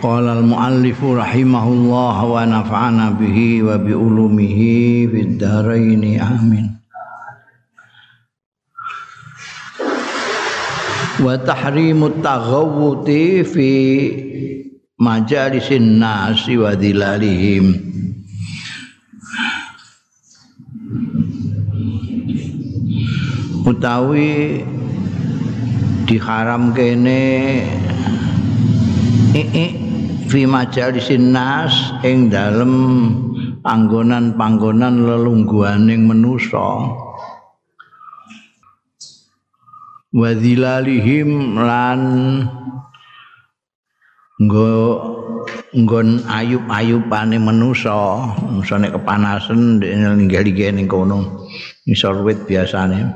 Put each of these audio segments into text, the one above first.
Qala al-muallif rahimahullah wa nafa'ana bihi wa bi ulumihi fid dharain amin. Wa tahrimu taghawuti fi majalisin nasi wa dilalihim. Utawi diharam kene eh, fi majalisin nas ing dalem panggonan-panggonan lelungguhaning manusa. Wadhilalihim lan nggo nggon ayub-ayubane manusa. Musane kepanasan ninggal-ninggal ning kono. Isor wit biasane.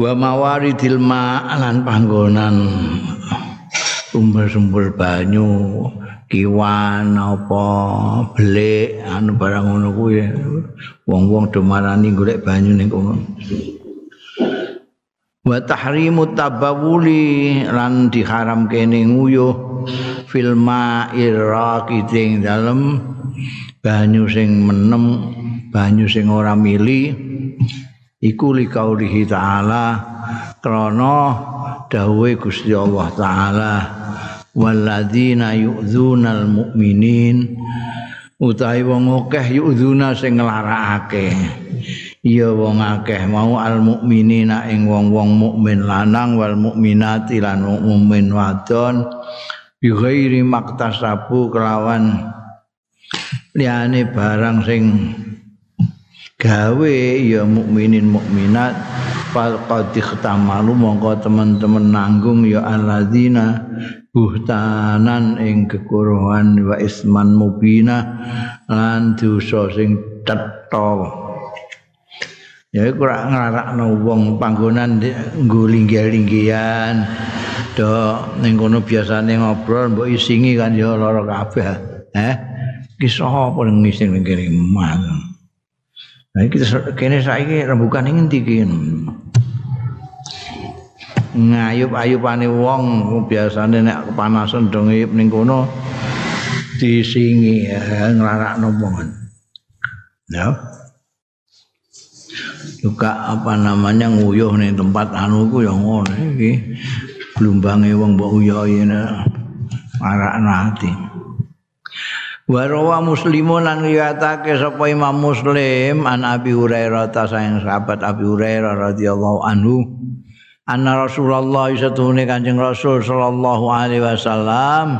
Wa mawaridil ma'lan panggonan sumber-sumber banyu kiwan apa belik anu barang ngono kuwi. Wong-wong do marani golek banyu ning kono. Wa tahrimu tabawuli lan diharam kene nguyuh fil ma'ir dalem banyu sing menem banyu sing ora mili. Iku likaulihi ta'ala krana dawuhe Gusti Allah taala walladzina yu'dzunal mu'minin utahe wong akeh yu'dzuna sing nglarakake. Ya wong akeh mau al mukminina ing wong-wong mukmin lanang wal mukminati lan mukmin wadon bi ghairi maktasabu kelawan liyane barang sing gawe ya mukminin mukminat fal qad ikhtamalu mongko teman-teman nanggung ya alladzina buhtanan ing kekuruhan wa isman mubina lan dosa sing cetha. Ya iku ora nglarakno wong panggonan nggo linggih-linggihan do ning kono biasane ngobrol mbok isingi kan ya lara kabeh. Eh kisah apa ngising ning kene Nah, kita kene saiki rembukan ing endi iki? Ngayup-ayupane wong biasane nek kepanasan do ngayup ning kono disingi ya, nglarakno wong. Ya. Juga apa namanya nguyuh ning tempat anu ku ya ngono iki. Blumbange wong mbok uyuhi marakno ati. Warawa muslimun lan riwayatake sapa Imam Muslim an Abi Hurairah ta sayang sahabat Abi Hurairah radhiyallahu anhu anna Rasulullah satuhune Kanjeng Rasul sallallahu alaihi wasallam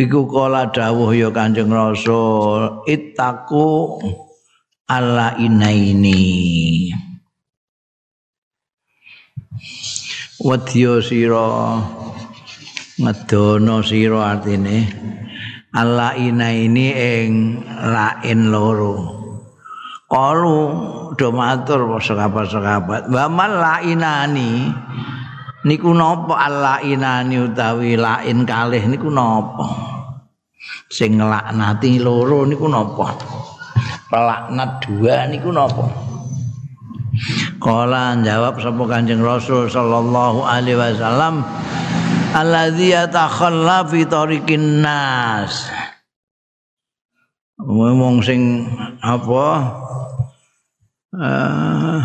iku kala dawuh ya Kanjeng Rasul ittaku alla inaini. Wadya sira ngedono sira artine Allah ina ini ing lain loro. Kalu do matur sahabat-sahabat, "Wa mal lainani niku napa Allah inani utawi lain kalih niku napa?" Sing nglaknati loro niku napa? Pelaknat dua niku napa? Kala jawab sapa Kanjeng Rasul sallallahu alaihi wasallam, alladzi yatakhalla fi tariqin nas. Wong sing apa uh,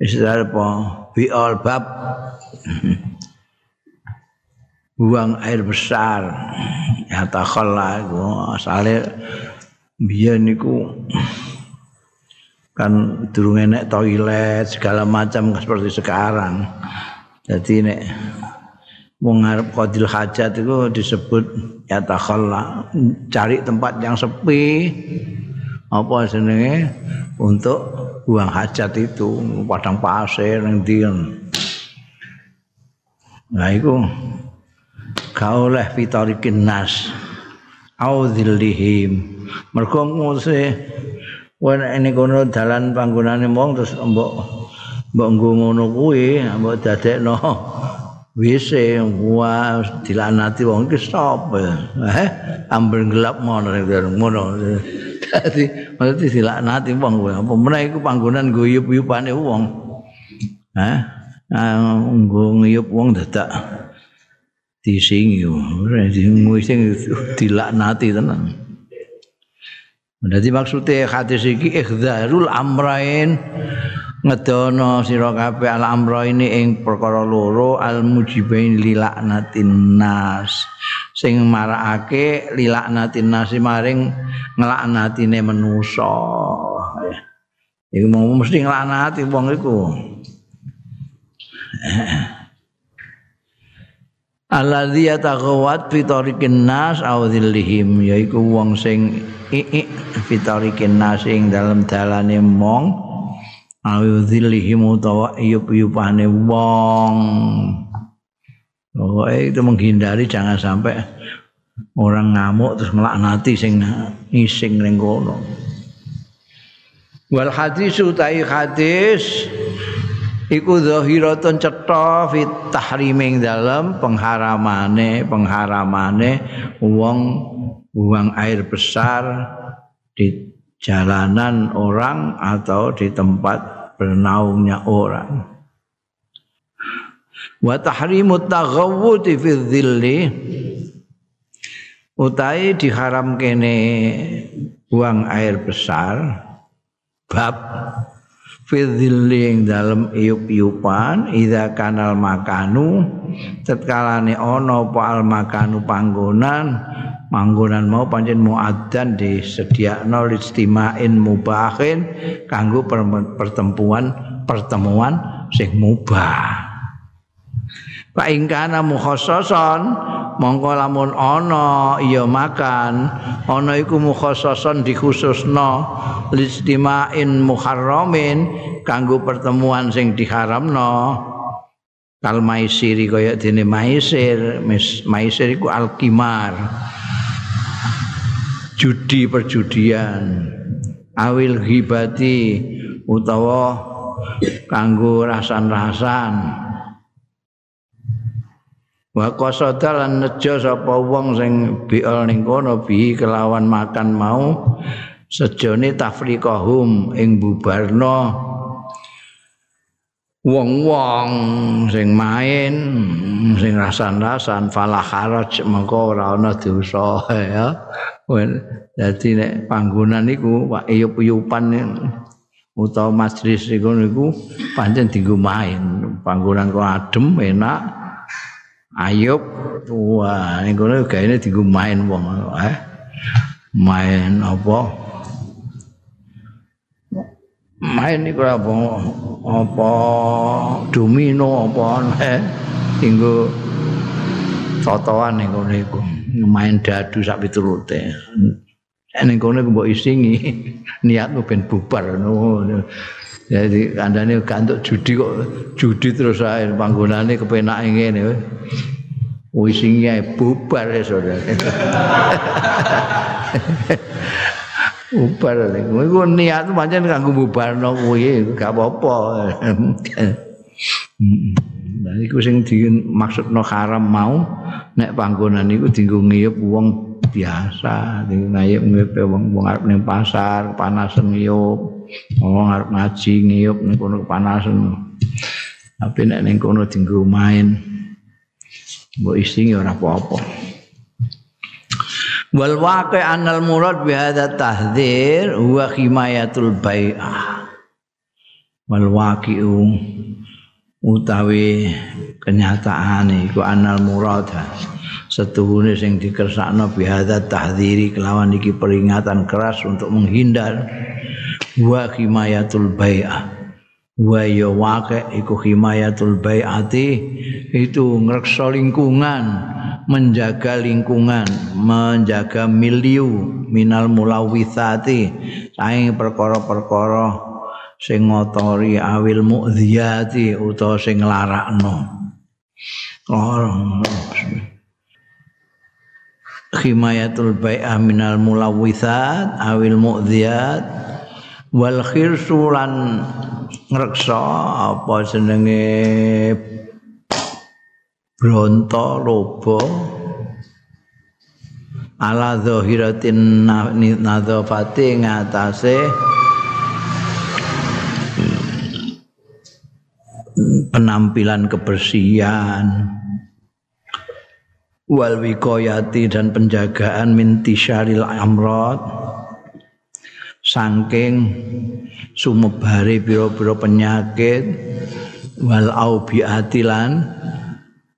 istilah apa bi bab. Buang air besar. Yatakhalla iku asale biyen niku kan durung enek toilet segala macam seperti sekarang. Jadi nek wong arep qadil hajat itu disebut ya takhalla cari tempat yang sepi. Apa jenenge? Untuk buang hajat itu padang pasir ning ndi nah iku gak oleh fitarikin nas. Audzillihim mergo nguse wen ini kono dalan panggonane wong terus mbok mbok ngono kuwi mbok dadekno wis wa dilanati wong iki sapa eh ambil gelap mono ngono. Dadi mesti dilanati wong apa meneh iku panggonan guyub-yubane wong? Eh nggo nguyup wong dadak disingi. Ora sing dilaknati tenan. Dadi maksude hadis iki ikhdzarul amrain ngedono sira kabeh al ini ing perkara loro al mujibain lilaknatin nas. Sing marakake lilaknatin nas maring nglaknatine manusa iku mau mesti nglaknati wong iku. Alladzi yataghawat fi tariqin nas aw dhillihim yaiku wong sing fi tariqin nas ing dalem dalane mong aw dhillihim utawa yup-yupane wong Oh, itu menghindari jangan sampai orang ngamuk terus melaknati sing ngising ning kono. Wal hadis utai hadis iku zahiratun cetha fit tahriming dalam pengharamane pengharamane wong buang air besar di jalanan orang atau di tempat bernaungnya orang. Wa tahrimut taghawwud fi dhilli. Utai diharam kene buang air besar bab fidziling dalam iup-iupan ida kanal makanu tetkalane ono apa al makanu panggonan. Panggonan mau pancen muaddan disediakno listimain mubahin kanggo pertemuan pertemuan sing mubah. Pak ingkana mukhassasan mongko lamun ana iya makan. Ana iku mukhassasan dikhususno listimain muharramin kanggo pertemuan sing diharamno kal maisiri kaya dene maisir maisir iku alkimar. Judi perjudian. Awil ghibati utawa kanggo rasan-rasan wa qasada lan nejo sapa wong sing biol ning kono bi kelawan makan mau sejone tafriqahum ing bubarno wong-wong sing main sing rasan-rasan falah haraj mengko ora ana dosa ya. Dadi nek panggonan iku Pak Iyup-iyupan utawa majlis iku niku pancen dienggo main. Panggonan kok adem enak Ayub. Wah kono gaene dienggo main wong eh? Main apa? Main iku apa? Apa? Domino apa? Eh dienggo fotoan ning kono iku. Main dadu sak piturute. Ning kono mbok isingi. Niatmu ben bubar. ngono Jadi kandane gak untuk judi kok judi terus ae panggonane kepenake ngene. Wis sing bubar ya saudara. bubar lek iku niat pancen kanggo bubarno kuwi gak apa-apa. Nah iku sing dimaksudno haram mau nek panggonan iku dienggo ngiyup wong biasa, dienggo ngiyup wong wong arep ning pasar, panasan ngiyup. wong arep ngaji ngiyup ning kono panasan. Tapi nek ning kono dienggo main mbok isi ora apa-apa. Wal waqi anal murad bi hadza tahdzir huwa himayatul bai'ah. Wal waqi'u utawi kenyataan iku anal murad setuhune sing dikersakno bi hadza tahdziri kelawan iki peringatan keras untuk menghindar wa himayatul bai'ah. Wa ya wake iku himayatul bai'ati itu ngreksa lingkungan menjaga lingkungan menjaga miliu minal mulawithati. Saing perkara-perkara sing ngotori awil mu'dhiyati utawa sing larakno. Oh, khimayatul bai'ah minal mulawithat awil mu'dhiyat wal khirsu lan ngreksa apa jenenge bronto lobo ala zahiratin nadzafati ngatasé penampilan kebersihan wal wiqayati dan penjagaan minti syaril amrad saking sumebare pira-pira penyakit wal aubiatilan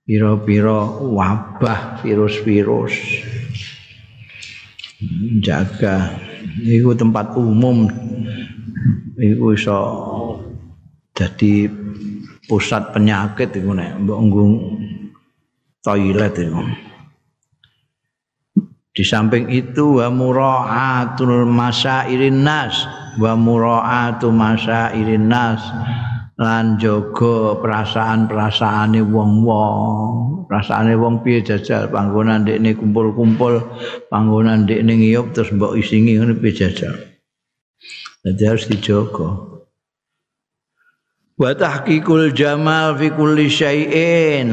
pira-pira wabah virus-virus. Jaga. Iku tempat umum. Iku iso jadi pusat penyakit iku nek mbok toilet itu. Di samping itu wa mura'atul masairin nas wa mura'atu masairin nas lan jaga perasaan-perasaane wong-wong. Perasaane wong piye jajal panggonan ndekne kumpul-kumpul, panggonan ndekne ngiyup terus mbok isingi ngene piye jajal. Jadi harus dijogo. wa tahqiqul jamal fi kulli syai'in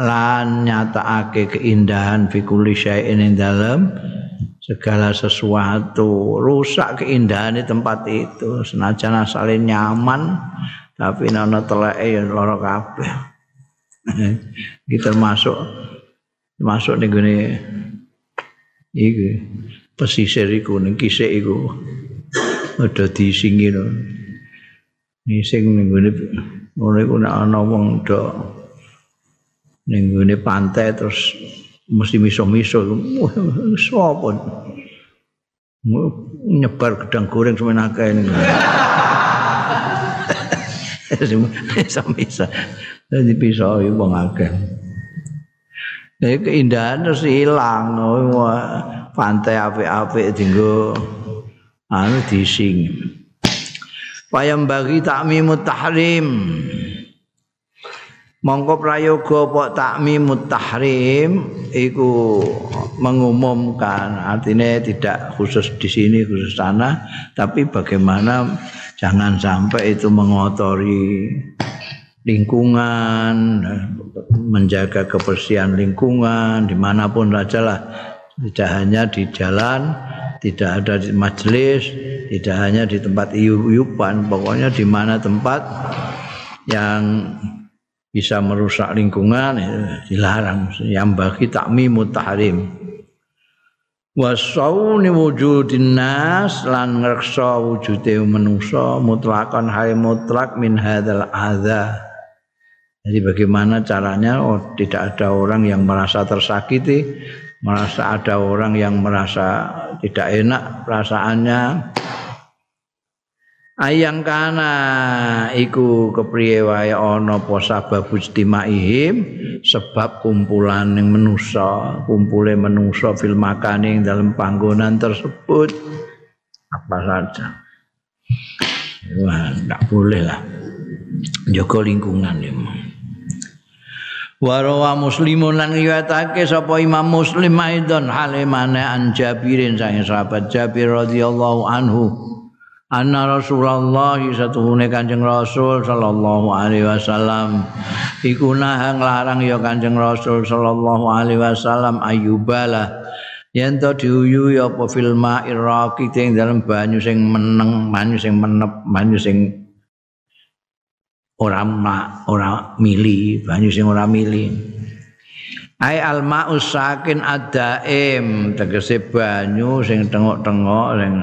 lan nyatakake keindahan fi kulli syai'in ing dalam segala sesuatu. Rusak keindahan di tempat itu. Senajan asale nyaman tapi ana teleke ya lara kabeh. Iki termasuk termasuk ning gone iki pesisir iku ning kisik iku. Ada disingi no. Ini sing ning ngene ngono iku nek ana wong do ning ngene pantai terus mesti miso-miso. Sapa? Nyebar gedang goreng semen akeh ini miso-miso. Jadi itu wong akeh. Jadi keindahan terus hilang, pantai api-api tinggal anu dising. payam bagi takmimut tahrim mongko prayoga apa takmimut tahrim iku mengumumkan. Artinya tidak khusus di sini khusus sana tapi bagaimana jangan sampai itu mengotori lingkungan menjaga kebersihan lingkungan dimanapun saja lah. Tidak hanya di jalan tidak ada di majelis, tidak hanya di tempat iup-iupan, pokoknya di mana tempat yang bisa merusak lingkungan ya, dilarang. Yang bagi takmimut tahrim. Wasauni wujudin nas lan ngreksa wujude manusa mutlakan hai mutlak min hadzal adza. Jadi bagaimana caranya oh tidak ada orang yang merasa tersakiti merasa ada orang yang merasa tidak enak perasaannya ayang kana iku kepriye wae ana apa sebab istimaihim sebab kumpulan ning manusa kumpule manusa fil makane dalam panggonan tersebut. Apa saja. Wah enggak boleh lah. Jaga lingkungan ya Warawa muslimun lan riwayatake sapa Imam Muslim aidon halimane an Jabirin sang sahabat Jabir radhiyallahu anhu anna Rasulullah satuhune Kanjeng Rasul sallallahu alaihi wasallam. Iku nahang larang ya Kanjeng Rasul sallallahu alaihi wasallam ayubala yen to diuyu ya apa fil ma'iraqi ing dalem banyu sing meneng banyu sing menep banyu sing ora ora mili banyu sing ora mili. Ai al ma'us sakin adaim tegese banyu sing tengok-tengok sing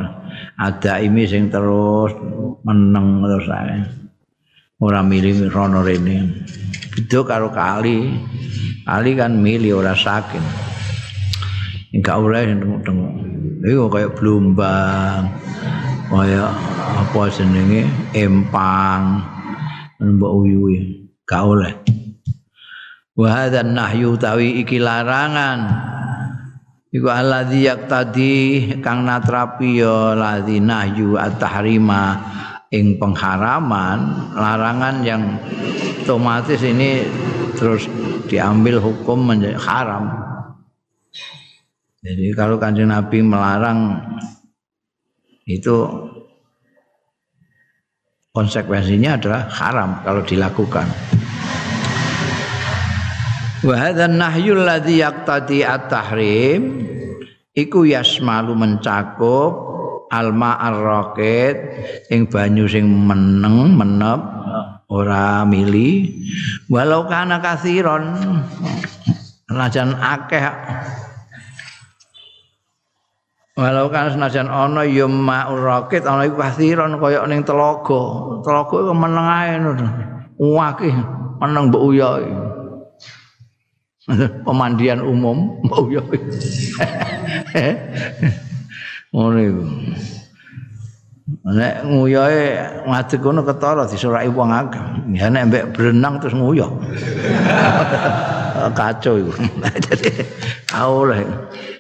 adaimi sing terus meneng terus ae. Ora mili rono rene. Beda karo kali. Kali kan mili ora sakin enggak oleh tengok-tengok. Iku kaya blumbang kaya apa jenenge? Empang. Mbok uyuwi gak oleh. Wa hadzan nahyu tawi iki larangan iku alladzi yaqtadi kang natrapi ya ladzi nahyu at-tahrima ing pengharaman larangan yang otomatis ini terus diambil hukum menjadi haram Jadi kalau kanjeng Nabi melarang itu konsekuensinya adalah haram kalau dilakukan. Wa hadzal nahyu alladhi yaqtadi at-tahrim iku yasmalu mencakup alma ar-raqid ing banyu sing meneng menep ora mili walau kana kasiron najan akeh Walau kan senajan ana ya ma'ur rakit ana iku kasiron kaya ning telaga. Telaga meneng ae ngono. Wakih meneng mbok uyah. Pemandian umum mbok uyah. Ngono iku. Nek nguyahe ngadeg kono ketara disuraki wong akeh. Ya nek mbek berenang terus nguyah. Kacau iku. Jadi aule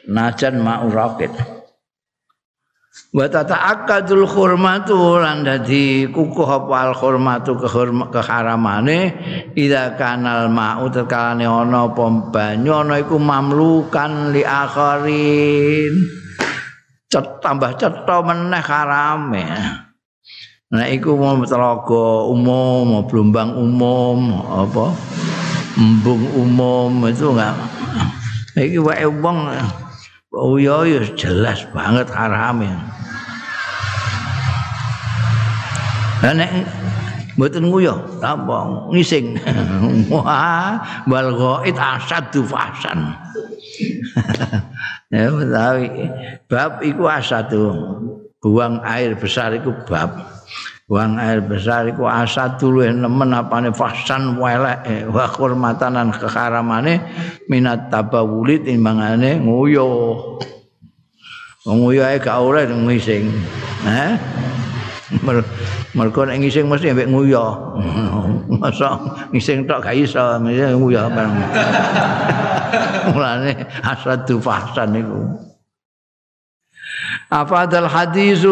najan ma'ur rakit. Wa tata'akkadul hurmatu lan dadi kukuh apa al hurmatu keharamane ida kanal ma'u tekalane ana apa banyu ana iku mamlukan li akharin. Cet tambah cetha meneh harame. Nah, iku mau telaga umum, mau belumbang umum, apa embung umum itu enggak. Iki wae wong Oh iya ya jelas banget haram Lah nek mboten nguyo, apa ngising. Wah, wal ghaid asadu fasan. ya betawi bab iku asadu. Buang air besar iku bab. Buang air besar iku asad dulu nemen apane fasan welek wa hormatanan keharamane minat tabawuli timbangane nguyo. Nguyo ae gak oleh ngising. Eh? Mergo nek ngising mesti ambek nguyo. Masa ngising tok gak iso, mesti nguyo bareng. Mulane asadu fasan iku. apa dal hadisu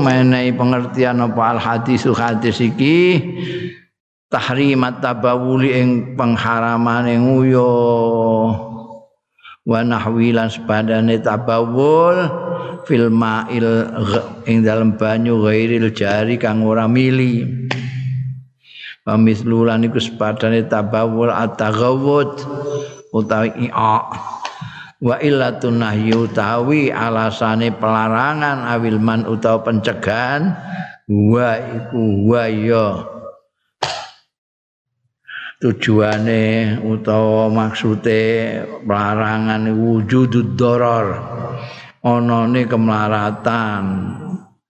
menai pengertian apa al hadisu hadis iki tahrimat tabawuli ing pengharaman ing uyo wa nahwilan sepadane tabawul fil ma'il ing dalam banyu ghairil jari kang ora mili. Pamislulan iku sepadane tabawul at-taghawud utawi i'a wa illatun nahyu tawi alasane pelarangan awil man utawa pencegahan wa iku wa ya. Tujuane utawa maksude pelarangan wujudud doror onone kemelaratan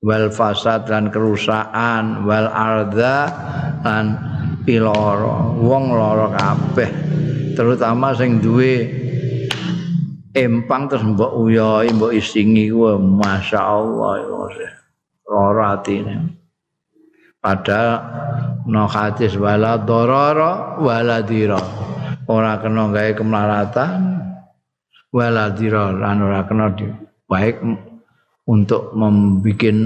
wal fasad dan kerusakan wal arda lan piloro wong loro kabeh terutama sing duwe empang terus mbok uyoi mbok isingi ku masyaallah ora atine. Padahal no hadis wala dororo wala dira. Ora kena gawe kemelaratan wala dira lan ora kena di, baik untuk membuat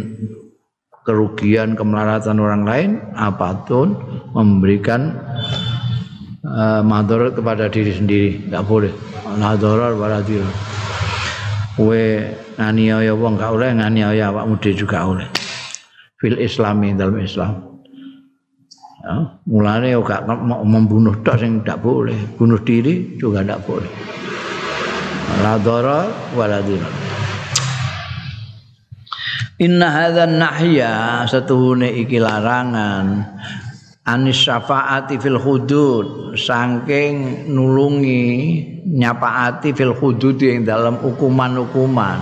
kerugian kemelaratan orang lain apa pun memberikan uh, madorot kepada diri sendiri. Tidak boleh. La darar kowe nganiaya wong gak oleh nganiaya awakmu dhewe juga oleh. Fil islami dalam islam. Ya, mulane gak membunuh tok sing tidak boleh. Bunuh diri juga tidak boleh. La darar Inna hadzal nahya satuhune iki larangan. Anis syafaati fil hudud saking nulungi nyapaati fil hudud yang dalam hukuman-hukuman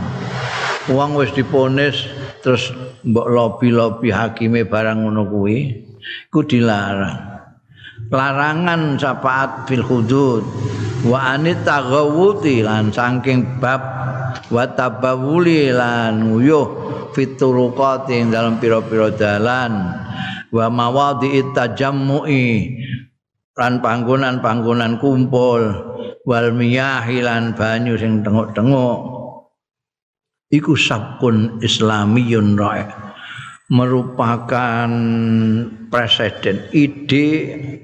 uang wis diponis terus mbok lobi-lobi hakime barang ngono kuwi iku dilarang. Larangan syafaat fil hudud wa anit taghawuti lan saking bab wa tabawuli lan nguyuh fituruqati dalam pira-pira dalan. Wa mawadhi tajammu'i lan panggonan-panggonan kumpul. Wal miyahi lan banyu sing tenguk-tenguk iku sabkun islamiyun ra'i. Merupakan presiden ide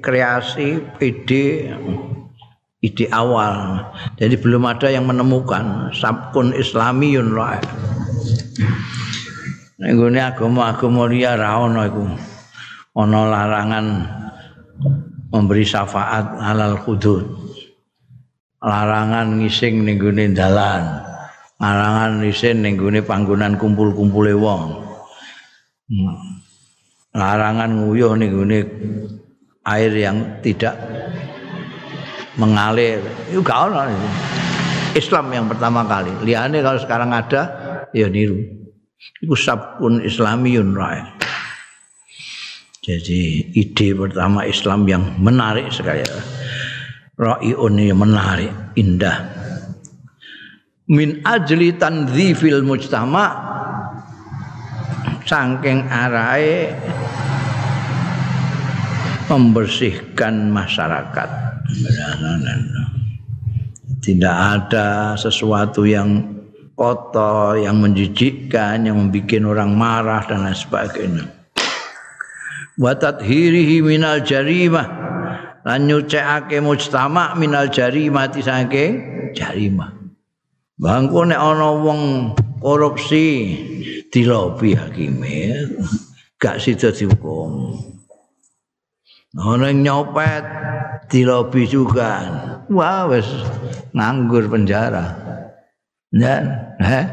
kreasi ide ide awal. Jadi belum ada yang menemukan sabkun islamiyun lah. Nek gone agama-agama liya ra ono iku. Ana larangan memberi syafaat halal hudud. Larangan ngising ning gone dalan. Larangan ngising ning gone panggonan kumpul-kumpule wong. Hmm. Larangan nguyuh ning gone air yang tidak mengalir. Itu gak. Islam yang pertama kali. Liane kalau sekarang ada ya niru. Iku sabun islamiyun rae. Jadi ide pertama Islam yang menarik sekali. Ra'iun yang menarik, indah. Min ajli tanzifil mujtama saking arahe membersihkan masyarakat. Tidak ada sesuatu yang kotor, yang menjijikkan, yang membuat orang marah dan lain sebagainya. Wa tathhirihi minal jarimah lan nyucekake mujtama minal jarimah saking jarimah. Bangku nek ana wong korupsi dilobi hakime gak sida dihukum. Orang nyopet dilobi juga. Wah, wes nganggur penjara. Ya, eh.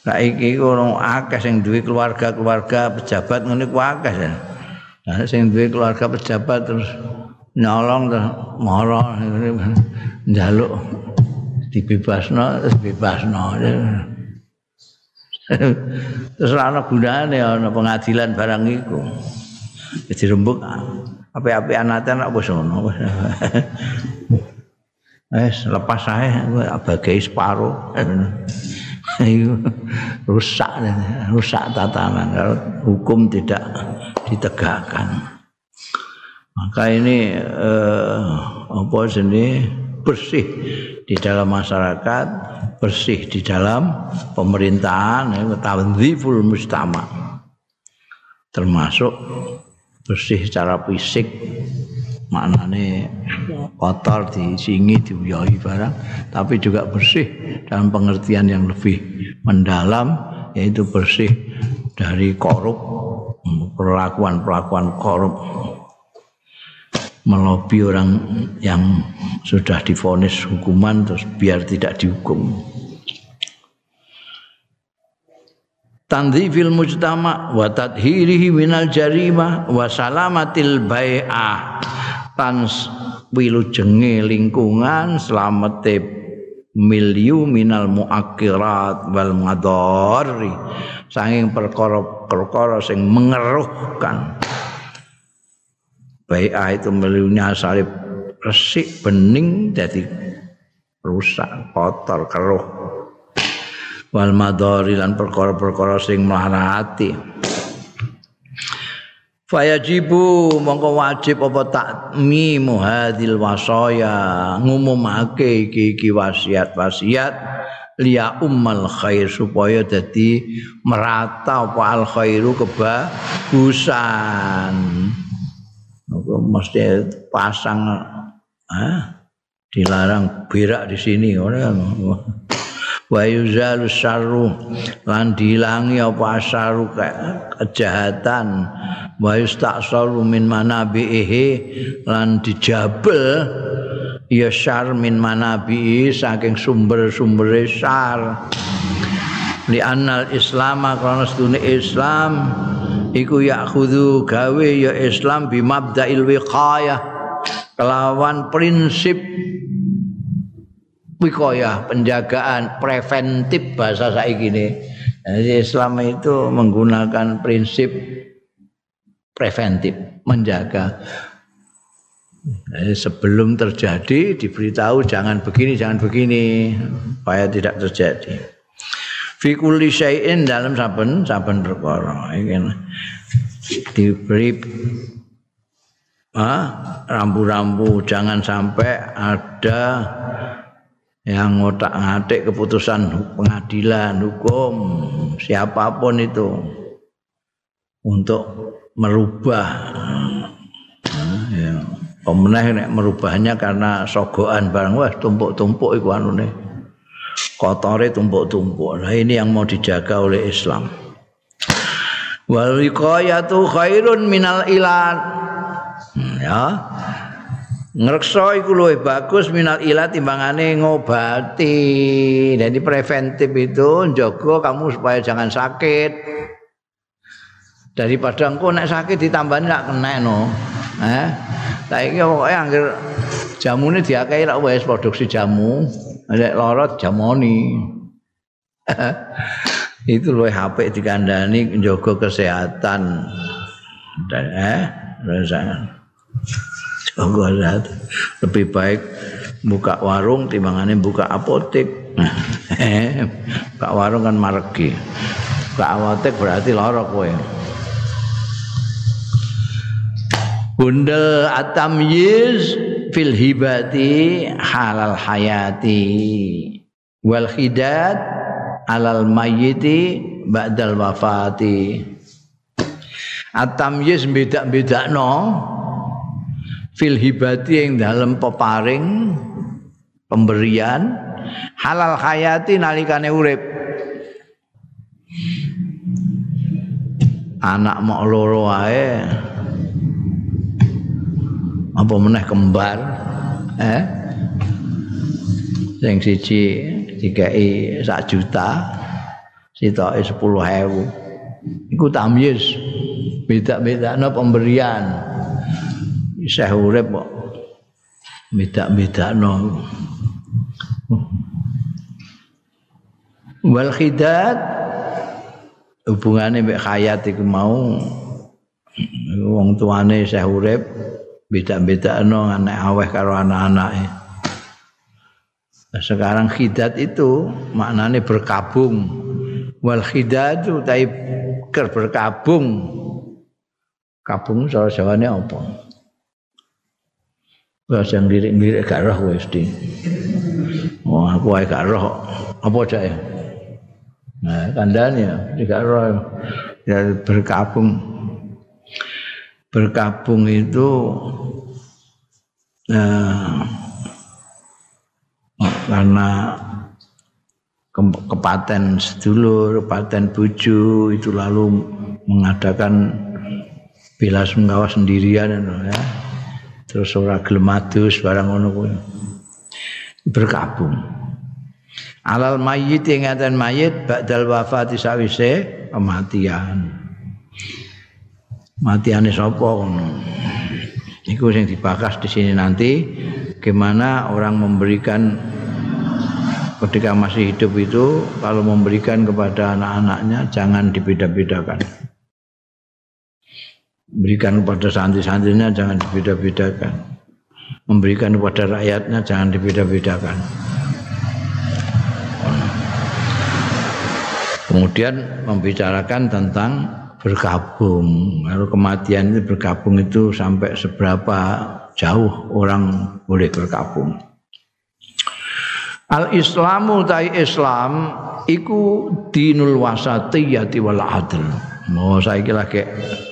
Saiki ono akeh sing duwe keluarga-keluarga pejabat ngene ku akeh. Nah, sing duwe keluarga pejabat terus nyolong terus mara njaluk dibebasno terus bebasno. terus ana gunane ana pengadilan barang iku. Jadi rembuk api-api anate anak wis ngono. Wes lepas saya bagai separo. rusak rusak tatanan kalau hukum tidak ditegakkan. Maka ini eh, sini bersih di dalam masyarakat, bersih di dalam pemerintahan, tanziful mustama. Termasuk bersih secara fisik maknane kotor disingi diuyai barang tapi juga bersih dalam pengertian yang lebih mendalam yaitu bersih dari korup perlakuan-perlakuan korup. Melobi orang yang sudah difonis hukuman terus biar tidak dihukum tanzifil mujtama wa tadhirihi minal jarimah wa salamatil bai'ah tan wilujenge lingkungan slamete milyu minal muakirat wal madari saking perkara-perkara sing mengeruhkan. Bai'ah itu milyunya salib resik bening jadi rusak kotor keruh wal madari lan perkara-perkara sing mlarati fayajibu mongko wajib apa takmi muhadil wasaya ngumumake iki-iki wasiat-wasiat liya ummal khair supaya dadi merata apa al khairu kebagusan. Mesti pasang ah, dilarang berak di sini orang wa yuzalu syarru lan dilangi apa asaru kejahatan. Wa yustaqsalu min manabihi lan dijabel ya syar min manabihi saking sumber-sumber syar. Li annal islam karena sedune islam iku yakhudhu gawe ya islam bimabda'il wiqayah kelawan prinsip wikoyah penjagaan preventif bahasa saya gini jadi Islam itu menggunakan prinsip preventif menjaga. Jadi sebelum terjadi diberitahu jangan begini jangan begini supaya tidak terjadi. Fi kulli dalam saben saben perkara diberi ah, rambu-rambu jangan sampai ada yang ngotak ngatik keputusan pengadilan hukum siapapun itu untuk merubah. Ya, pemenah nek merubahnya karena sogoan barang wah tumpuk-tumpuk iku anune. Kotore tumpuk-tumpuk. Nah ini yang mau dijaga oleh Islam. Wal wiqayatu khairun minal ilan. Hmm, ya ngrekso iku luwih bagus minal ilat timbangane ngobati. Jadi preventif itu njogo kamu supaya jangan sakit. Daripada engko nek sakit ditambahin nek kena no. Eh, saiki pokoke anggere jamune diakehi lak wis produksi jamu, nek lara jamoni. itu luwih apik dikandani njogo kesehatan. Dan eh, rasanya. lebih baik buka warung timbangannya buka apotek. Buka warung kan margi. Buka apotek berarti lorok kowe. Bundel atam yis fil hibati halal hayati. Wal khidat alal mayyiti ba'dal wafati. Atam yis beda-beda no fil hibati yang dalam peparing pemberian halal hayati nalikane urip. Anak mau loro wae. Apa meneh kembar? Eh? Sing siji dikai sak juta sitoke 10.000 iku tamyiz. Beda-bedana pemberian Syekh urip kok beda-bedakno. Wal khidat hubungane mek hayat iku mau wong tuane Syekh urip beda-bedakno anak aweh karo anak-anake. Sekarang khidat itu maknanya berkabung. Wal khidat itu berkabung. Kabung soal jawane apa? Wah, sing lirik-lirik gak roh wis di. Oh, aku ae gak roh. Apa cak ya? Nah, kandhane ya, gak roh. Ya berkabung. Berkabung itu nah, karena ke kepaten sedulur, kepaten buju itu lalu mengadakan bela sungkawa sendirian ya. Terus ora gelem adus barang ngono kuwi. Berkabung. Alal mayit ing ngaten mayit ba'dal wafati sawise kematian. Matiane sapa ngono? Iku sing dibakas di sini nanti gimana orang memberikan ketika masih hidup itu kalau memberikan kepada anak-anaknya jangan dibeda-bedakan Memberikan kepada santri-santrinya jangan dibeda-bedakan. Memberikan kepada rakyatnya jangan dibeda-bedakan. Kemudian membicarakan tentang bergabung. Lalu kematian itu bergabung itu sampai seberapa jauh orang boleh bergabung. Al Islamu tai Islam iku dinul wasatiyati wal adl. Mau saya kayak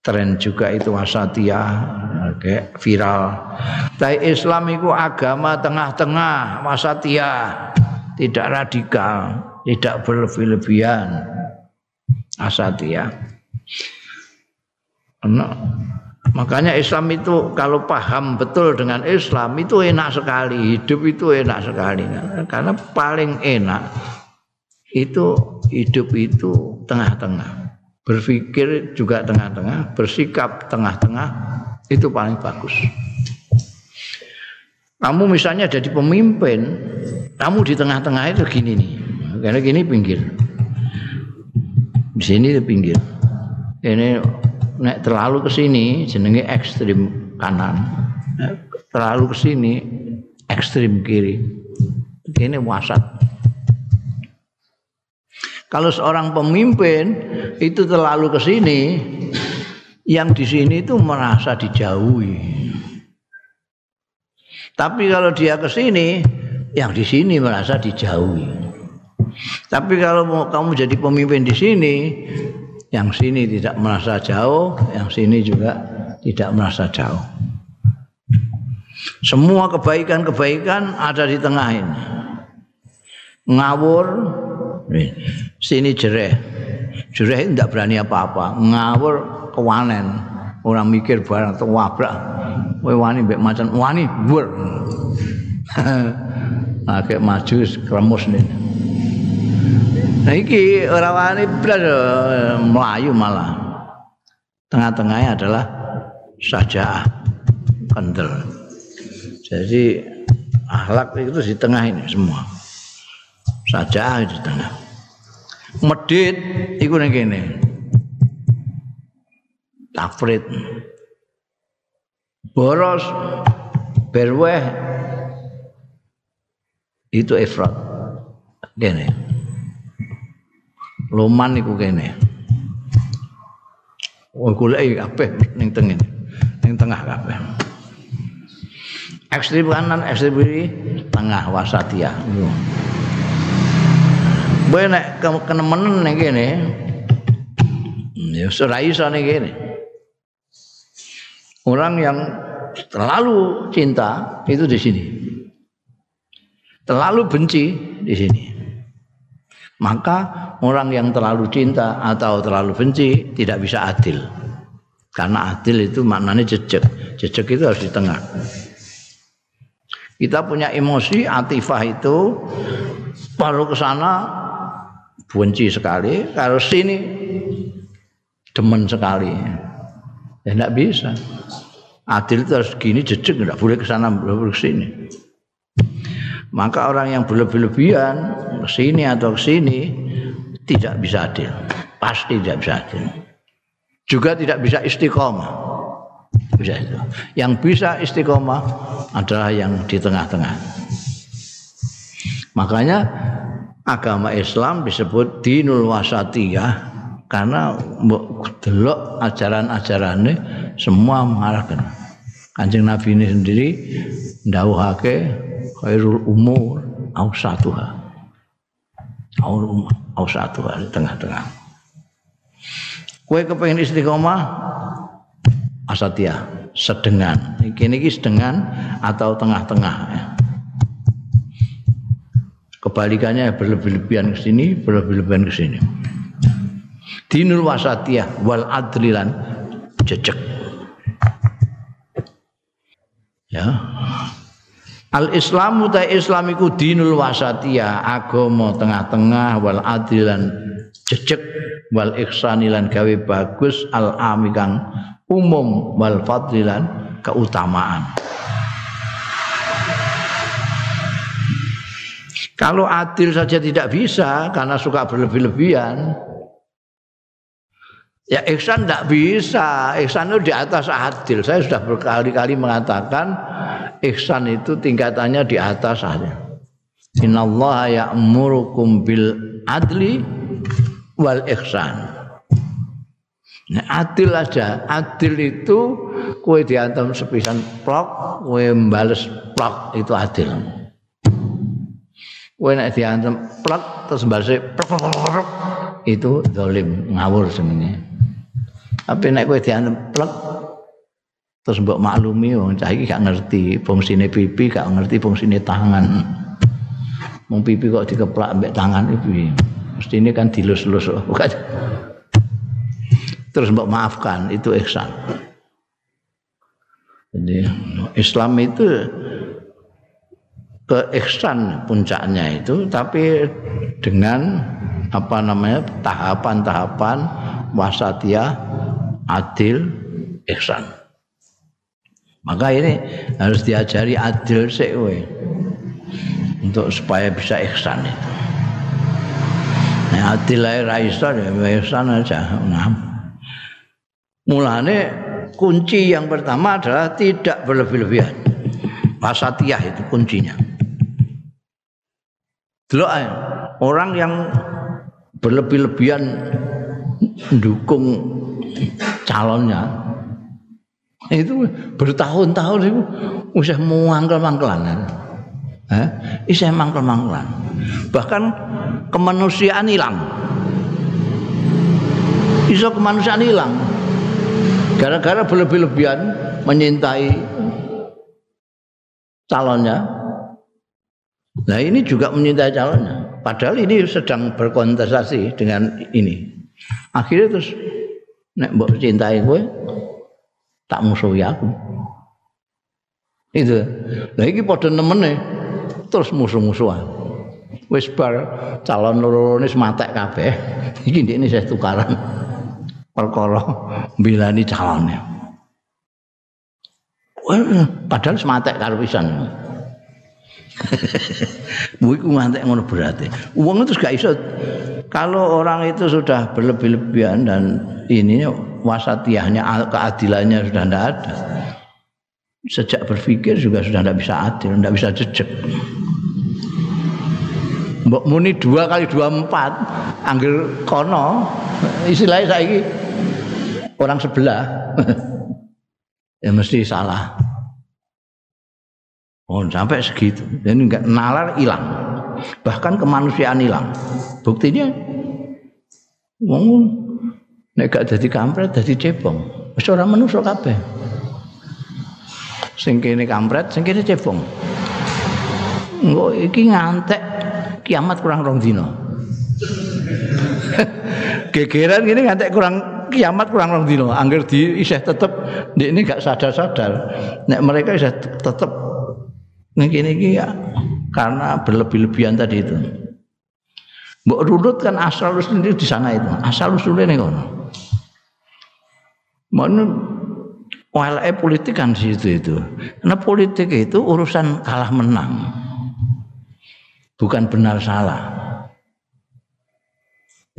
tren juga itu wasatiyah kayak viral. Tapi Islam itu agama tengah-tengah, wasatiyah, tidak radikal, tidak berlebih-lebihan. Asatiyah. Nah, makanya Islam itu kalau paham betul dengan Islam itu enak sekali, hidup itu enak sekali. Karena paling enak itu hidup itu tengah-tengah berpikir juga tengah-tengah, bersikap tengah-tengah itu paling bagus. Kamu misalnya jadi pemimpin, kamu di tengah-tengah itu gini nih, karena gini pinggir, di sini itu pinggir. Ini nek terlalu ke sini jenenge ekstrim kanan, terlalu ke sini ekstrim kiri. Ini wasat. Kalau seorang pemimpin itu terlalu ke sini, yang di sini itu merasa dijauhi. Tapi kalau dia ke sini, yang di sini merasa dijauhi. Tapi kalau mau kamu jadi pemimpin di sini, yang sini tidak merasa jauh, yang sini juga tidak merasa jauh. Semua kebaikan-kebaikan ada di tengah ini. Ngawur, sini jereh. Jereh tidak berani apa-apa. Ngawur kewanen. Orang mikir barang tuh wabrak. Wah wani mbek macan wani bur. Agak maju kremus nih. Nah iki orang wani blas melayu malah. Tengah-tengahnya adalah saja kendel. Jadi akhlak itu di tengah ini semua. Saja di tengah. Medit iku ning kene. Tafrid. Boros berweh itu ifrat. Kene. Loman iku kene. Oh golek kabeh ning tengah. Ning tengah kabeh. ekstrem kanan ekstrem kiri tengah wasatia Boy nek kenemenen ning kene ya iso ning kene orang yang terlalu cinta itu di sini. Terlalu benci di sini. Maka orang yang terlalu cinta atau terlalu benci tidak bisa adil. Karena adil itu maknanya jejak. Jejak itu harus di tengah. Kita punya emosi atifah itu baru ke sana benci sekali, kalau sini demen sekali. Ya enggak bisa. Adil itu harus gini jejak enggak boleh ke sana boleh ke sini. Maka orang yang berlebih-lebihan ke sini atau ke sini tidak bisa adil. Pasti tidak bisa adil. Juga tidak bisa istiqomah bisa itu. Yang bisa istiqomah adalah yang di tengah-tengah. Makanya agama Islam disebut dinul wasatiyah karena delok ajaran-ajarannya semua mengarahkan. Kanjeng Nabi ini sendiri ndawuhake khairul umur ausatuha. Ausatuha di tengah-tengah. Kue kepengen istiqomah asatia sedengan niki sedengan atau tengah-tengah kebalikannya berlebih-lebihan ke sini berlebih-lebihan ke sini. Dinul wasatiyah wal adlilan jejak ya. Al Islamu ta Islamiku dinul wasatiyah agama tengah-tengah wal adilan jejak wal ihsanilan gawe bagus al amikang umum wal fadlilan keutamaan. Kalau adil saja tidak bisa karena suka berlebih-lebihan. Ya ihsan tidak bisa. Ihsan itu di atas adil. Saya sudah berkali-kali mengatakan ihsan itu tingkatannya di atas saja. Innallaha ya'murukum bil adli wal ihsan. Nah, adil aja. Adil itu kue diantem sepisan plok, kue mbales plok itu adil. Kue nek diantem plok terus plok itu dolim ngawur semuanya. Tapi nek kue diantem plok terus mbok maklumi wong cah iki gak ngerti fungsine pipi, gak ngerti fungsine tangan. Wong pipi kok dikeplak mbek tangan iki. Mesti ini kan dilus-lus bukan terus mbok maafkan itu ihsan. Jadi Islam itu ke puncaknya itu tapi dengan apa namanya tahapan-tahapan wasatiyah adil ihsan. Maka ini harus diajari adil sih untuk supaya bisa ihsan itu. Nah, adil aja raisa ya ihsan aja. Nah, Mulane kunci yang pertama adalah tidak berlebih-lebihan. Wasatiyah itu kuncinya. Delok orang yang berlebih-lebihan mendukung calonnya itu bertahun-tahun itu usah mangkel-mangkelan. Eh, isih mangkel-mangkelan. Bahkan kemanusiaan hilang. Iso kemanusiaan hilang. gara-gara berlebih-lebihan menyintai calonnya. Nah ini juga menyintai calonnya. Padahal ini sedang berkontestasi dengan ini. Akhirnya terus nek mbok cintai gue tak musuhi aku. Itu. Lah iki padha nemene terus musuh-musuhan. Wis bar calon loro-loro matek kabeh. Iki ndekne saya tukaran. Perkara mbilani calonnya. Padahal sematek karo pisan. Bu iku ngantek ngono berarti. Wong itu gak iso kalau orang itu sudah berlebih-lebihan dan ini wasatiahnya keadilannya sudah tidak ada. Sejak berpikir juga sudah tidak bisa adil, tidak bisa jejak. Mbok muni dua kali dua empat, anggil kono, istilahnya saya orang sebelah, ya mesti salah. Oh, sampai segitu. Dan enggak nalar hilang. Bahkan kemanusiaan hilang. Buktinya wong nek gak dadi kampret dadi cebong. Wis ora manusa kabeh. Sing kene kampret, sing kene cebong. Engko iki ngantek kiamat kurang rong dino. Gegeran gini ngantek kurang kiamat kurang rong dino. Angger di isih tetep ini gak sadar-sadar. Nek mereka isih tetep Niki ya karena berlebih-lebihan tadi itu. Mbok runut kan asal usul di sana itu. Asal usulnya nih kono. Mana walai politik kan di situ itu. Karena politik itu urusan kalah menang. Bukan benar salah.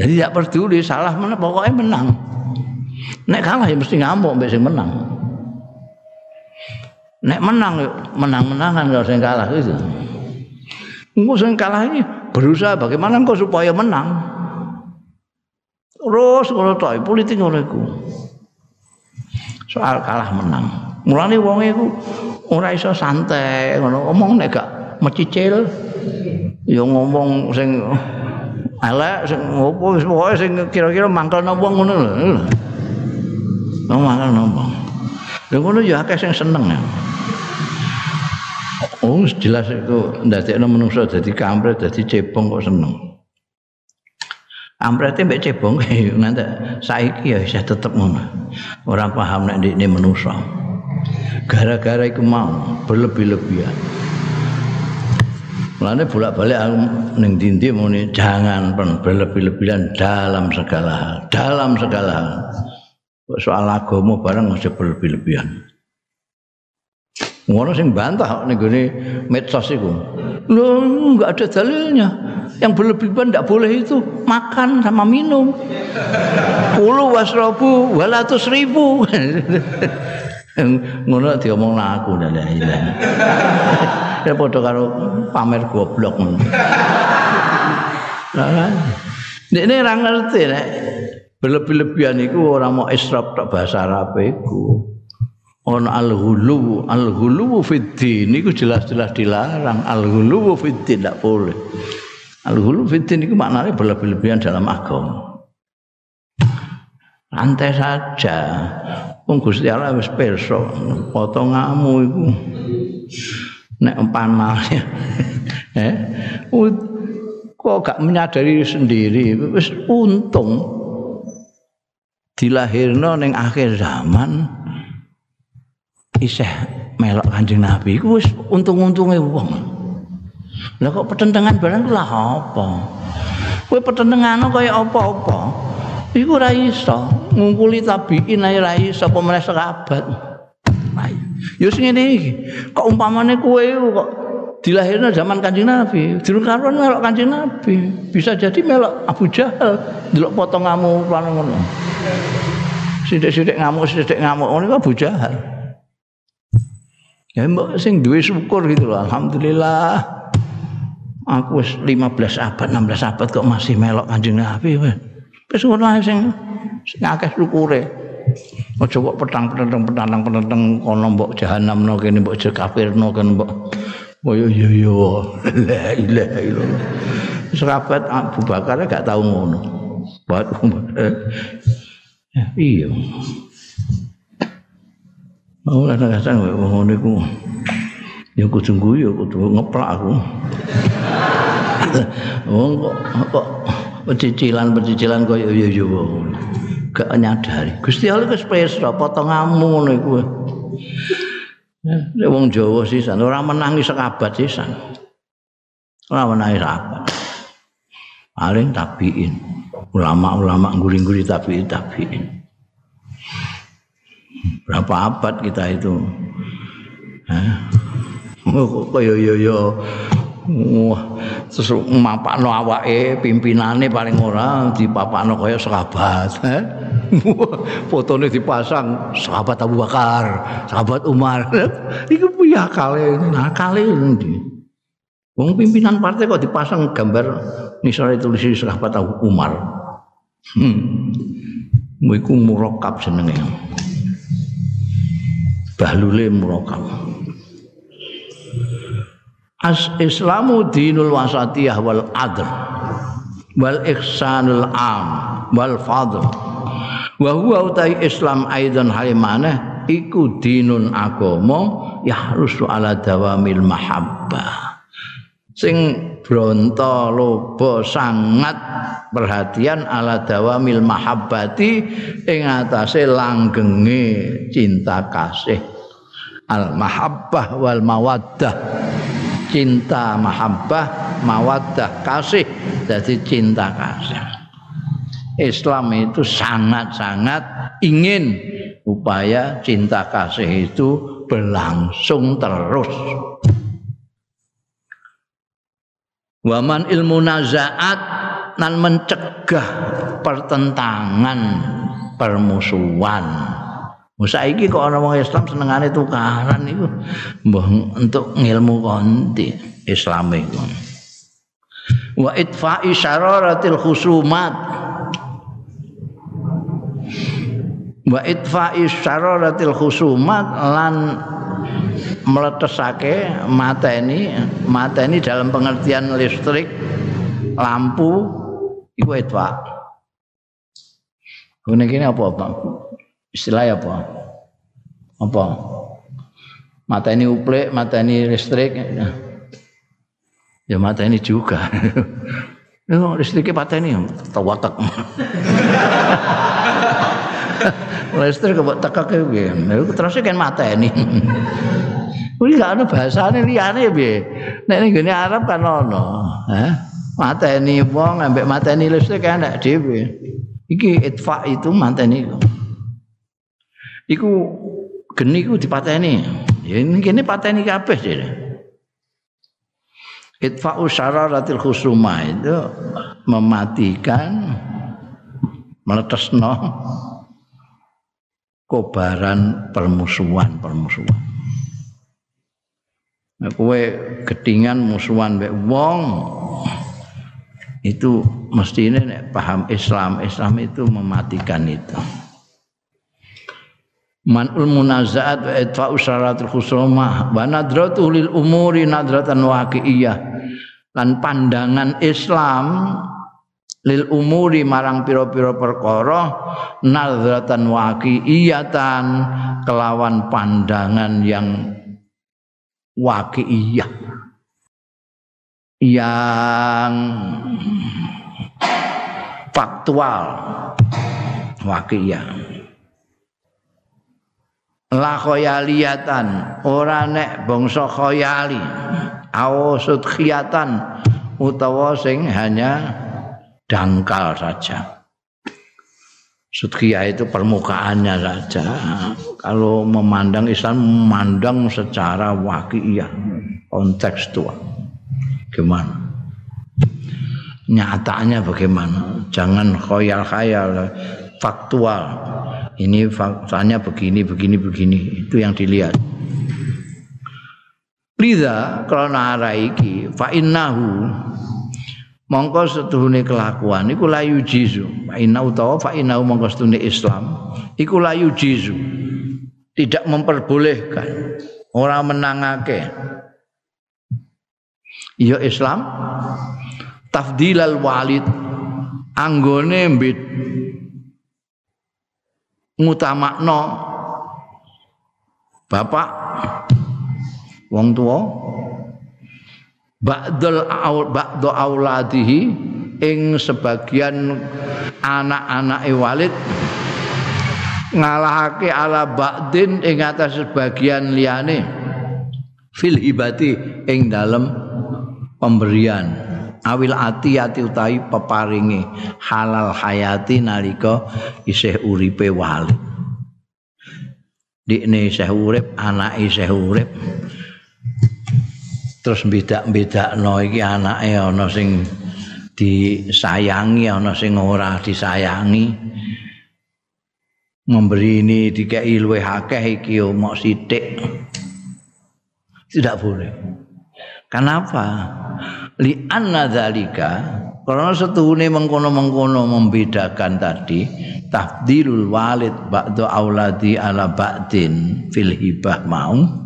Jadi tidak peduli salah mana pokoknya menang. Nek kalah ya mesti ngamuk mbek menang. Nek menang menang-menangan kalau sing kalah itu. Engko sing kalah ini berusaha bagaimana engkau supaya menang. Terus kalau toh politik ngono iku. Soal kalah menang. Mulane wong iku ora iso santai ngono omong nek gak mecicil ya ngomong sing elek sing opo wis pokoke sing kira-kira mangkelno wong ngono lho. Ngomong mangkelno wong. Lha ngono ya akeh sing seneng ya. Oh, jelas itu ndadekno menungso dadi kampret, dadi cebong kok seneng. Amprete mbek cebong nanti saiki ya isih tetep ngono. Ora paham nek ndekne menungso. Gara-gara iku mau berlebih-lebihan. Mulane bolak-balik aku ning dindi muni jangan berlebih-lebihan dalam segala hal, dalam segala hal. Soal agama bareng mesti berlebih-lebihan. Ngono sing bantah ning gone medsos iku. Lho enggak ada dalilnya. Yang berlebihan enggak boleh itu makan sama minum. Puluh wasrobu walatus ribu. Ngono diomong aku la ilaha. Ya padha karo pamer goblok ngono. Lah ini ra ngerti nek berlebih-lebihan iku ora mau israf tok bahasa Arab iku. On al-ghulu al-ghulu fiddin itu jelas-jelas dilarang. Al-ghulu fiddin tidak boleh. Al-ghulu fiddin itu maknanya berlebih-lebihan dalam agama. Santai saja. Wong Gusti Allah wis pirsa. Potonganmu iku. Nek panalnya eh? Kok gak menyadari sendiri? Wis untung dilahirno ning akhir zaman isih melok Kanjeng Nabi iku wis untung-untunge wong. Lah kok pertentangan barang lah apa? Kowe pertentangan kaya apa-apa. Iku ora iso ngumpuli tabiin ae ora iso apa meneh sahabat. Ya sing ngene iki. Kok umpamane kowe kok dilahirno zaman Kanjeng Nabi, durung karuan melok Kanjeng Nabi. Bisa jadi melok Abu Jahal, delok potonganmu ngono. Sithik-sithik ngamuk, sithik ngamuk ngono Abu Jahal. Ya mbok sing duwe syukur gitu loh. Alhamdulillah. Aku wis 15 abad, 16 abad kok masih melok Kanjeng Nabi wis. Wis ngono ae sing sing akeh syukure. Aja kok petang-petang petang petang kono mbok jahanamno kene mbok kafirno kan mbok. Oh yo yo yo. La ilaha illallah. Sahabat Abu Bakar gak tahu ngono. Buat iya. Oh kadang-kadang wong niku Ya kudu guyu, kudu ngeplak aku. Wong kok kok pecicilan-pecicilan koyo yo yo gak nyadari. Gusti Allah wis pesra potonganmu ngono iku. Ya wong Jawa sisan ora menangi sekabat sisan. Ora menangi sekabat. Paling tabiin. Ulama-ulama nguri-nguri tabiin tabiin. Berapa abad kita itu? Hah? kaya yo yo wah terus mapakno awake pimpinane paling ora dipapakno kaya sahabat fotone dipasang sahabat Abu Bakar sahabat Umar. Iku piye akale? Nakale ndi wong pimpinan partai kok dipasang gambar nisore tulis sahabat Abu Umar. Hmm. iku murakab jenenge bahlule murakab As Islamu dinul wasatiyah wal adl wal ihsanul am wal fadl. Wa huwa utai Islam aidan halimane iku dinun agama yahrusu ala dawamil mahabbah. Sing bronto lobo sangat perhatian ala dawamil mahabbati ing atase langgenge cinta kasih. Al mahabbah wal mawaddah. Cinta mahabbah mawaddah kasih jadi cinta kasih. Islam itu sangat-sangat ingin upaya cinta kasih itu berlangsung terus waman ilmu nazaat dan mencegah pertentangan permusuhan Saiki kok ana wong Islam senengane tukaran iku mbah untuk ngilmu konti Islam iku. Wa itfa'i syararatil khusumat. Wa itfa'i syararatil khusumat lan meletesake mateni mateni dalam pengertian listrik lampu iku itfa. Ngene kene apa-apa? istilah apa? Apa? Mata ini uplek, mata ini listrik. Ya mata ini juga. Ya listriknya mata ini tawatak. listrik kok tekak ya. Terus kan mata ini. Gak ada bahasane liyane piye. Nek ning gone Arab kan ono. Hah? Mateni wong ambek mateni listrik enak dhewe. Iki itfa itu mateni iku. iku geni iku dipateni. Ya ini kene pateni kabeh jare. Itfa'u syararatil khusuma itu mematikan meletesno kobaran permusuhan-permusuhan. Nah, kowe gedingan musuhan mbek wong itu mesti ini paham Islam Islam itu mematikan itu manul munazaat wa itfa'u syaratul khusumah wa nadratu lil umuri nadratan waqi'iyah lan pandangan Islam lil umuri marang pira-pira perkara nadratan waqi'iyatan kelawan pandangan yang waqi'iyah yang faktual waqi'iyah la khoyaliatan ora nek bangsa khoyali awasud khiyatan utawa sing hanya dangkal saja Sudkhiyah itu permukaannya saja. Kalau memandang Islam memandang secara wakiyah, kontekstual. Gimana? Nyatanya bagaimana? Jangan khayal-khayal, faktual ini faktanya begini begini begini itu yang dilihat Liza karena araiki fa innahu mongko setuhune kelakuan iku layu jizu fa inna utawa fa innahu mongko setuhune Islam iku layu jizu tidak memperbolehkan orang menangake. Ya Islam tafdilal walid anggone mbit ngutamakno bapak wong tua ba'dul ba'du auladihi ing sebagian anak-anake Walid ngalahake ala ba'din ing atas sebagian liyane fil hibati ing dalem pemberian. Awil ati ati utahi peparingi halal hayati nalika isih uripe Walid. Dikne isih urip anake isih urip terus bedak-bedakno iki anake ana sing disayangi ana sing ora disayangi. Memberi ini dikai luwih akeh iki mok sithik. Tidak boleh. Kenapa? Li anna dzalika karena setuhune mengkono-mengkono membedakan tadi tafdilul walid ba'da auladi ala ba'din fil hibah mau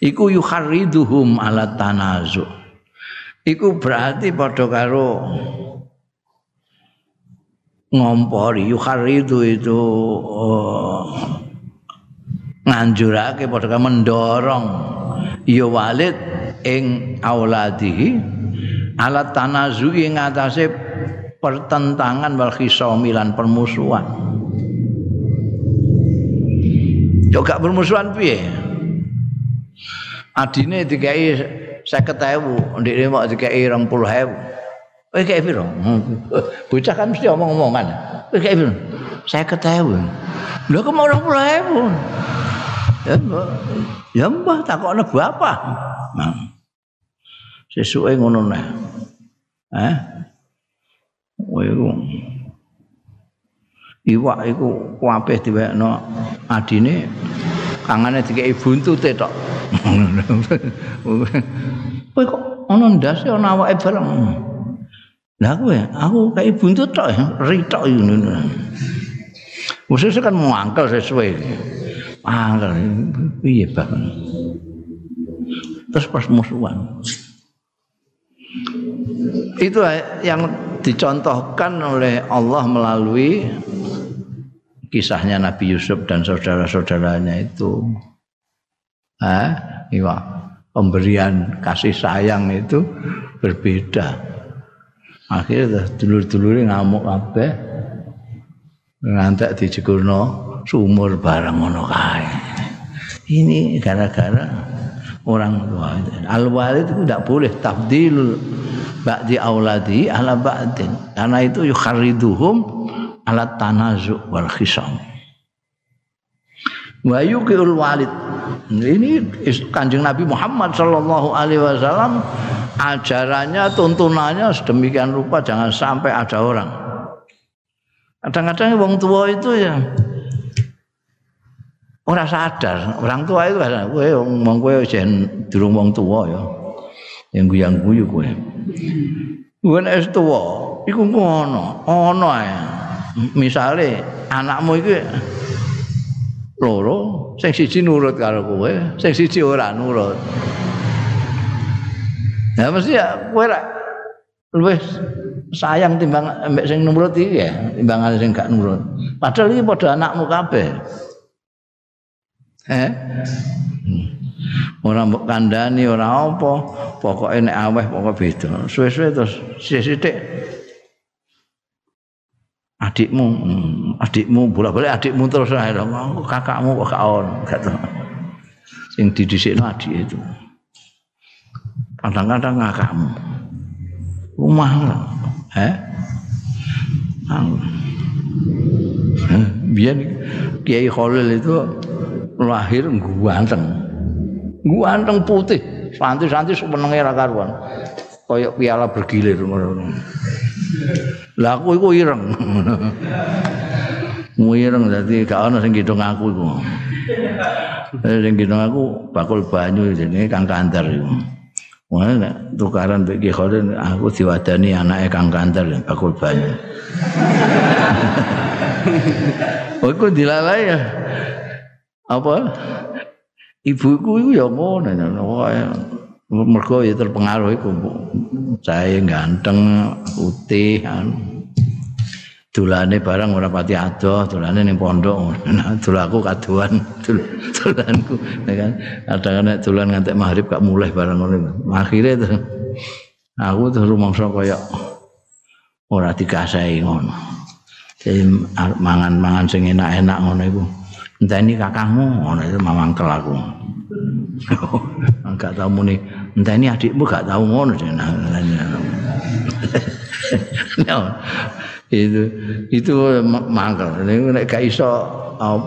iku yukhariduhum ala tanazu iku berarti padha karo ngompori. Yukharidu itu oh, nganjurake padha karo mendorong. Ya walid ing auladihi ala tanazu ing atase pertentangan wal khisamilan permusuhan. Yo gak permusuhan piye adine dikai 50.000 ndekne mok dikai 20.000 kowe kae piro? Bocah kan mesti omong-omongan. Kowe kae piro? 50.000 lho kok mau 20.000 ya mbah ya mbah takokne bapak. Nah sesuke ngono nah eh? Kowe iku. Iwak iku kabeh diwekno adine kangane dikeki buntute tok Kowe kok ana ndase ana awake bareng. Lah kowe aku kayak buntut tok ritok ngono. Khusus kan mangkel sesuai. Mangkel piye bang. Terus pas musuhan. Itu yang dicontohkan oleh Allah melalui kisahnya Nabi Yusuf dan saudara-saudaranya itu. Eh, iya, pemberian kasih sayang itu berbeda. Akhirnya dulur-dulur ngamuk kabeh. Ngantek dijekurno sumur barang ngono kae. Ini gara-gara orang tua. Al-walid itu tidak boleh tafdil ba'di auladi ala ba'din. Karena itu yukhariduhum ala tanazu wal khisam. Wa yuqil walid ini kanjeng Nabi Muhammad Shallallahu Alaihi Wasallam ajarannya tuntunannya sedemikian rupa jangan sampai ada orang. Kadang-kadang wong tua itu ya orang sadar orang tua itu kan kowe wong kowe jen durung wong tua ya yang guyang guyu kowe. Kowe es tua iku ngono ono ya misale anakmu iki loro sing siji nurut karo kowe, sing siji ora nurut. Ya mesti ya kowe ra luwih sayang timbang mbek sing nurut iki ya, timbang sing gak nurut. Padahal iki padha anakmu kabeh. Eh? Ora mbok kandhani ora apa, pokoke nek aweh pokok beda. Suwe-suwe terus sithik adikmu hmm, adikmu bolak-balik adikmu terus kakakmu kok gak ono gak tau. Sing didisikno adik itu. Kadang-kadang kakakmu. Rumah lah eh biar Kiai Khalil itu lahir ganteng ganteng putih. Semenenge ra karuan koyok piala bergilir ngono lah aku iku ireng. Ireng dadi gak ana sing ngitung aku iku. Sing ngitung aku bakul banyu jenenge Kang Kanter iku. Wah, tukaran Ki Khalil aku diwadani anake Kang Kanter bakul banyu. Oh, iku dilalai ya. Apa? Ibuku iku ya ngono. Mergo ya terpengaruh iku saya ganteng putih anu dolane barang ora pati adoh, dolane ning pondok. Nah, dolaku kaduan, dolanku ya kan. Kadang nek dolan nganti maghrib gak mulai barang ngono. Akhire aku terus rumangsa kaya ora dikasai ngono. Jadi mangan-mangan sing enak-enak ngono iku. Enteni kakangmu ngono itu mamangkel aku. Enggak tahu muni enteni adikmu gak tahu ngono no, itu itu mangkel. Ini gak iso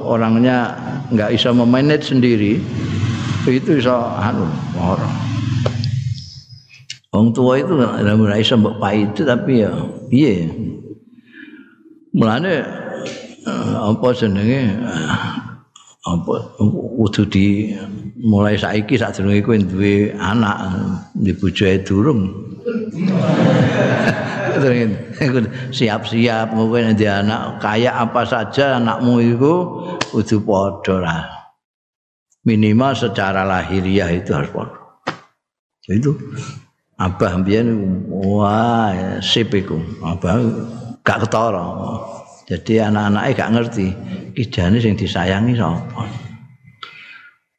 orangnya nggak iso memanage sendiri itu iso anu orang Wong tua itu ora iso mbok itu tapi ya piye? Mulane eh, apa jenenge apa? Kudu di mulai saiki sadurunge kowe duwe anak di bojoe durung. Siap-siap mungkin dia anak kaya apa saja anakmu itu kudu padha lah minimal secara lahiriah itu harus padha. Itu. Abah mbiyen wah sip iku. Abah gak ketara jadi anak-anaknya gak ngerti kijane sing disayangi sapa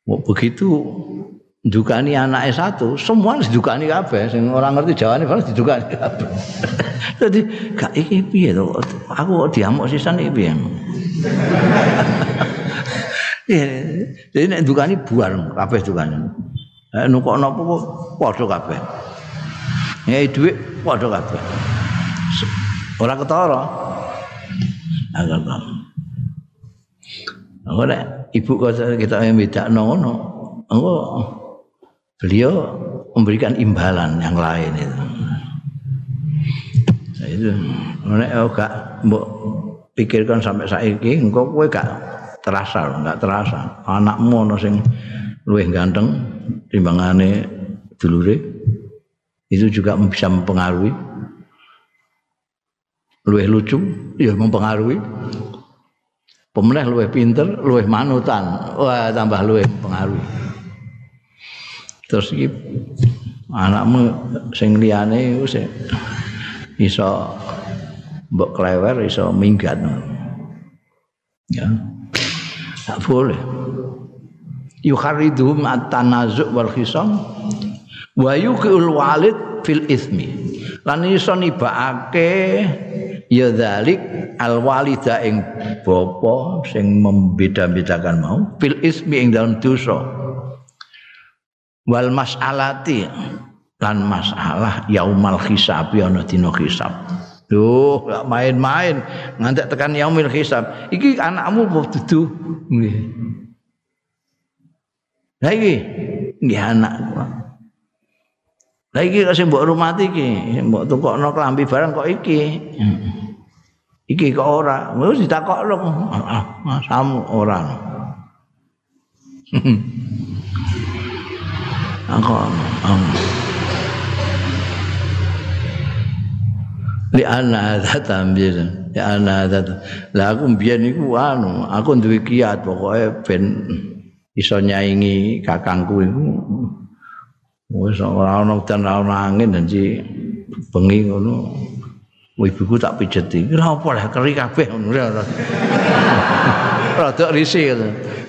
begitu dukani anaknya satu, semua harus dukani kabeh. Sing orang ngerti jawane harus didukani kabeh. Jadi gak iki piye to? Aku diamuk sisan iki piye? Jadi nek dukani buar kabeh dukani. Nek nukok napa padha kabeh. Nyai dhuwit padha kabeh. Ora ketara. Agak Ora ibu kok kita yang beda ngono. Engko beliau memberikan imbalan yang lain itu. Nah, itu oh, gak mbok pikirkan sampai saiki engko kowe gak terasa enggak terasa anakmu ono sing luwih ganteng timbangane dulure itu juga bisa mempengaruhi luwih lucu ya mempengaruhi. Pemenah luwih pinter luwih manutan. Wah tambah luwih mempengaruhi. Terus iki anakmu sing liyane sing iso mbok klewer iso minggat. Ya. Tak boleh. Yukharidhum at-tanazu' wal khisam wa yuqul walid fil ismi lan iso nibakake ya dzalik al walida ing bapa sing membeda-bedakan mau fil ismi ing dalam dosa wal mas'alati lan masalah yaumal hisab ana dina hisab Duh, gak main-main ngantek tekan yaumil hisab. Iki anakmu dudu nggih. Lah iki nggih anakku. Lah iki kok sing mbok rumati iki, mbok tukokno klambi barang kok iki. Iki kok ora, wis ditakokno. Ah, samu ora. aku um, li ana ada tambir li ana ada lah aku mbiyen iku anu aku duwe kiat pokoke ben iso nyaingi kakangku iku wis ora ana udan ora ana angin nanti bengi ngono. Ibuku tak pijeti. Kira apa lah keri kabeh ngono rada risih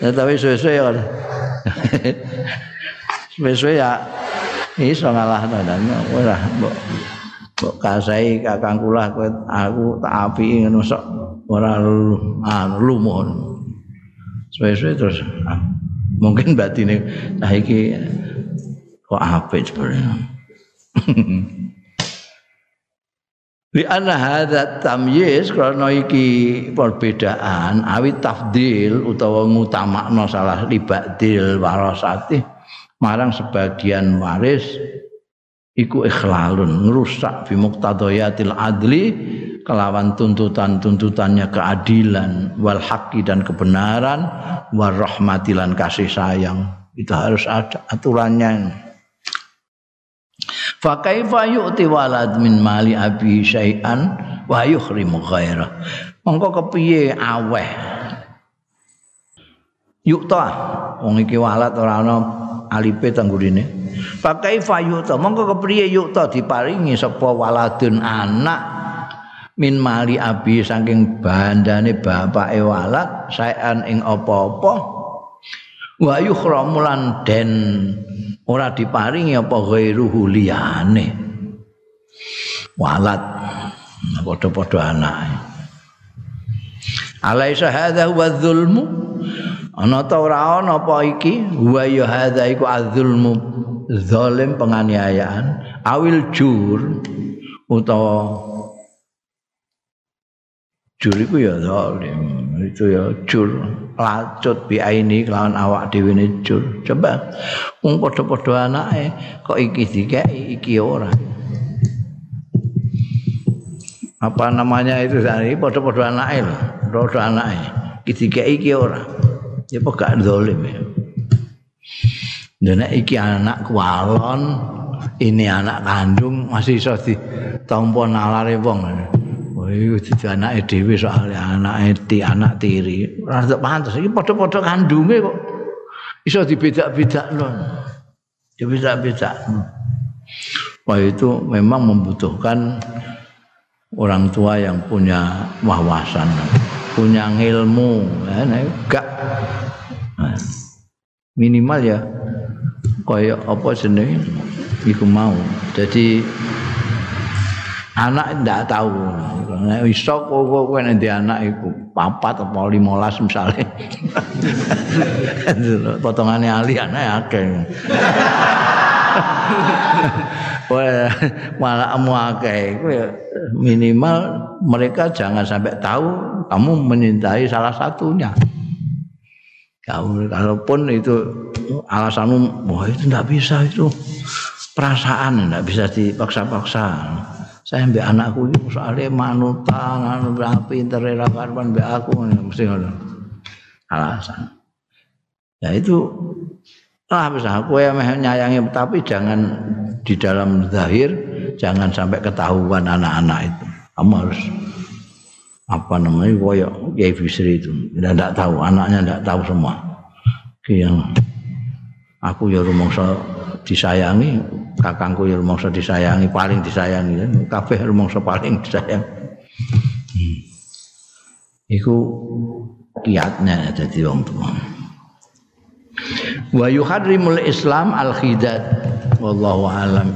tapi suwe-suwe ya. Wis ya iso ngalahno dan ora mbok mbok kasai kakang kula kowe aku tak api ngono sok ora anu lumuh. Suwe-suwe terus ah, mungkin batine nah iki kok apik sebenarnya. Li anna hadza tamyiz karena iki perbedaan awit tafdil utawa ngutamakno salah libadil warasati marang sebagian waris iku ikhlalun ngerusak bi muqtadayatil adli kelawan tuntutan-tuntutannya keadilan wal haqqi dan kebenaran war rahmatilan kasih sayang itu harus ada aturannya fa kaifa yu'ti walad min mali abi syai'an wa yuhrimu ghaira? Mongko kepiye aweh? Yukta wong iki walad ora ana alipe tanggurine pakai fayuta mongko kepriye yukta diparingi sapa waladun anak min mali abi saking bandane bapake walad saean ing apa-apa. Wa yukhramu lan den ora diparingi apa ghairuhu liyane. Walad padha-padha anake. Alaisa hadza huwa dzulmu? Ana ta ora ana apa iki? Wa ya hadza iku adzulmu zalim penganiayaan. Awil jur utawa jur iku ya zalim itu ya jur lacut bi aini kelawan awak dhewe ne jur. Coba wong padha-padha anake kok iki dikeki iki ora? Apa namanya itu tadi padha-padha anake lho padha anake. Iki dikeki iki ora? Ya kok gak zalim ya? Dan iki anak kualon, ini anak kandung masih iso ditampa nalare wong. Iku dadi anake dhewe soalé anake anak tiri. Ora pantes iki padha-padha kandunge kok iso dibedak-bedakno. Ya. Wah itu memang membutuhkan orang tua yang punya wawasan, punya ilmu, enggak minimal ya kaya apa jenenge iku mau. Jadi anak ndak tahu nek iso kok kowe nek anak iku? Papat apa 15 misale? Potongane ali anak akeh. Wah, malah kamu akeh minimal mereka jangan sampai tahu kamu menyintai salah satunya. Kamu kalaupun itu alasanmu, wah itu tidak bisa itu. Perasaan tidak bisa dipaksa-paksa. Saya mbek anakku iki soalnya manutan anu pinter ra karuan mbek aku mesti ngono. Alasan. Ya itu lah bisa aku ya nyayangi tapi jangan di dalam zahir jangan sampai ketahuan anak-anak itu. Kamu harus apa namanya koyo Kiai Bisri itu. Tidak tahu anaknya tidak tahu semua. Yang aku ya rumangsa disayangi kakangku ya rumangsa disayangi paling disayangi. Kabeh rumangsa paling disayang. Hmm. iku kiatnya dadi wong tuwa. Wa yuharrimul islam al khidat wallahu alam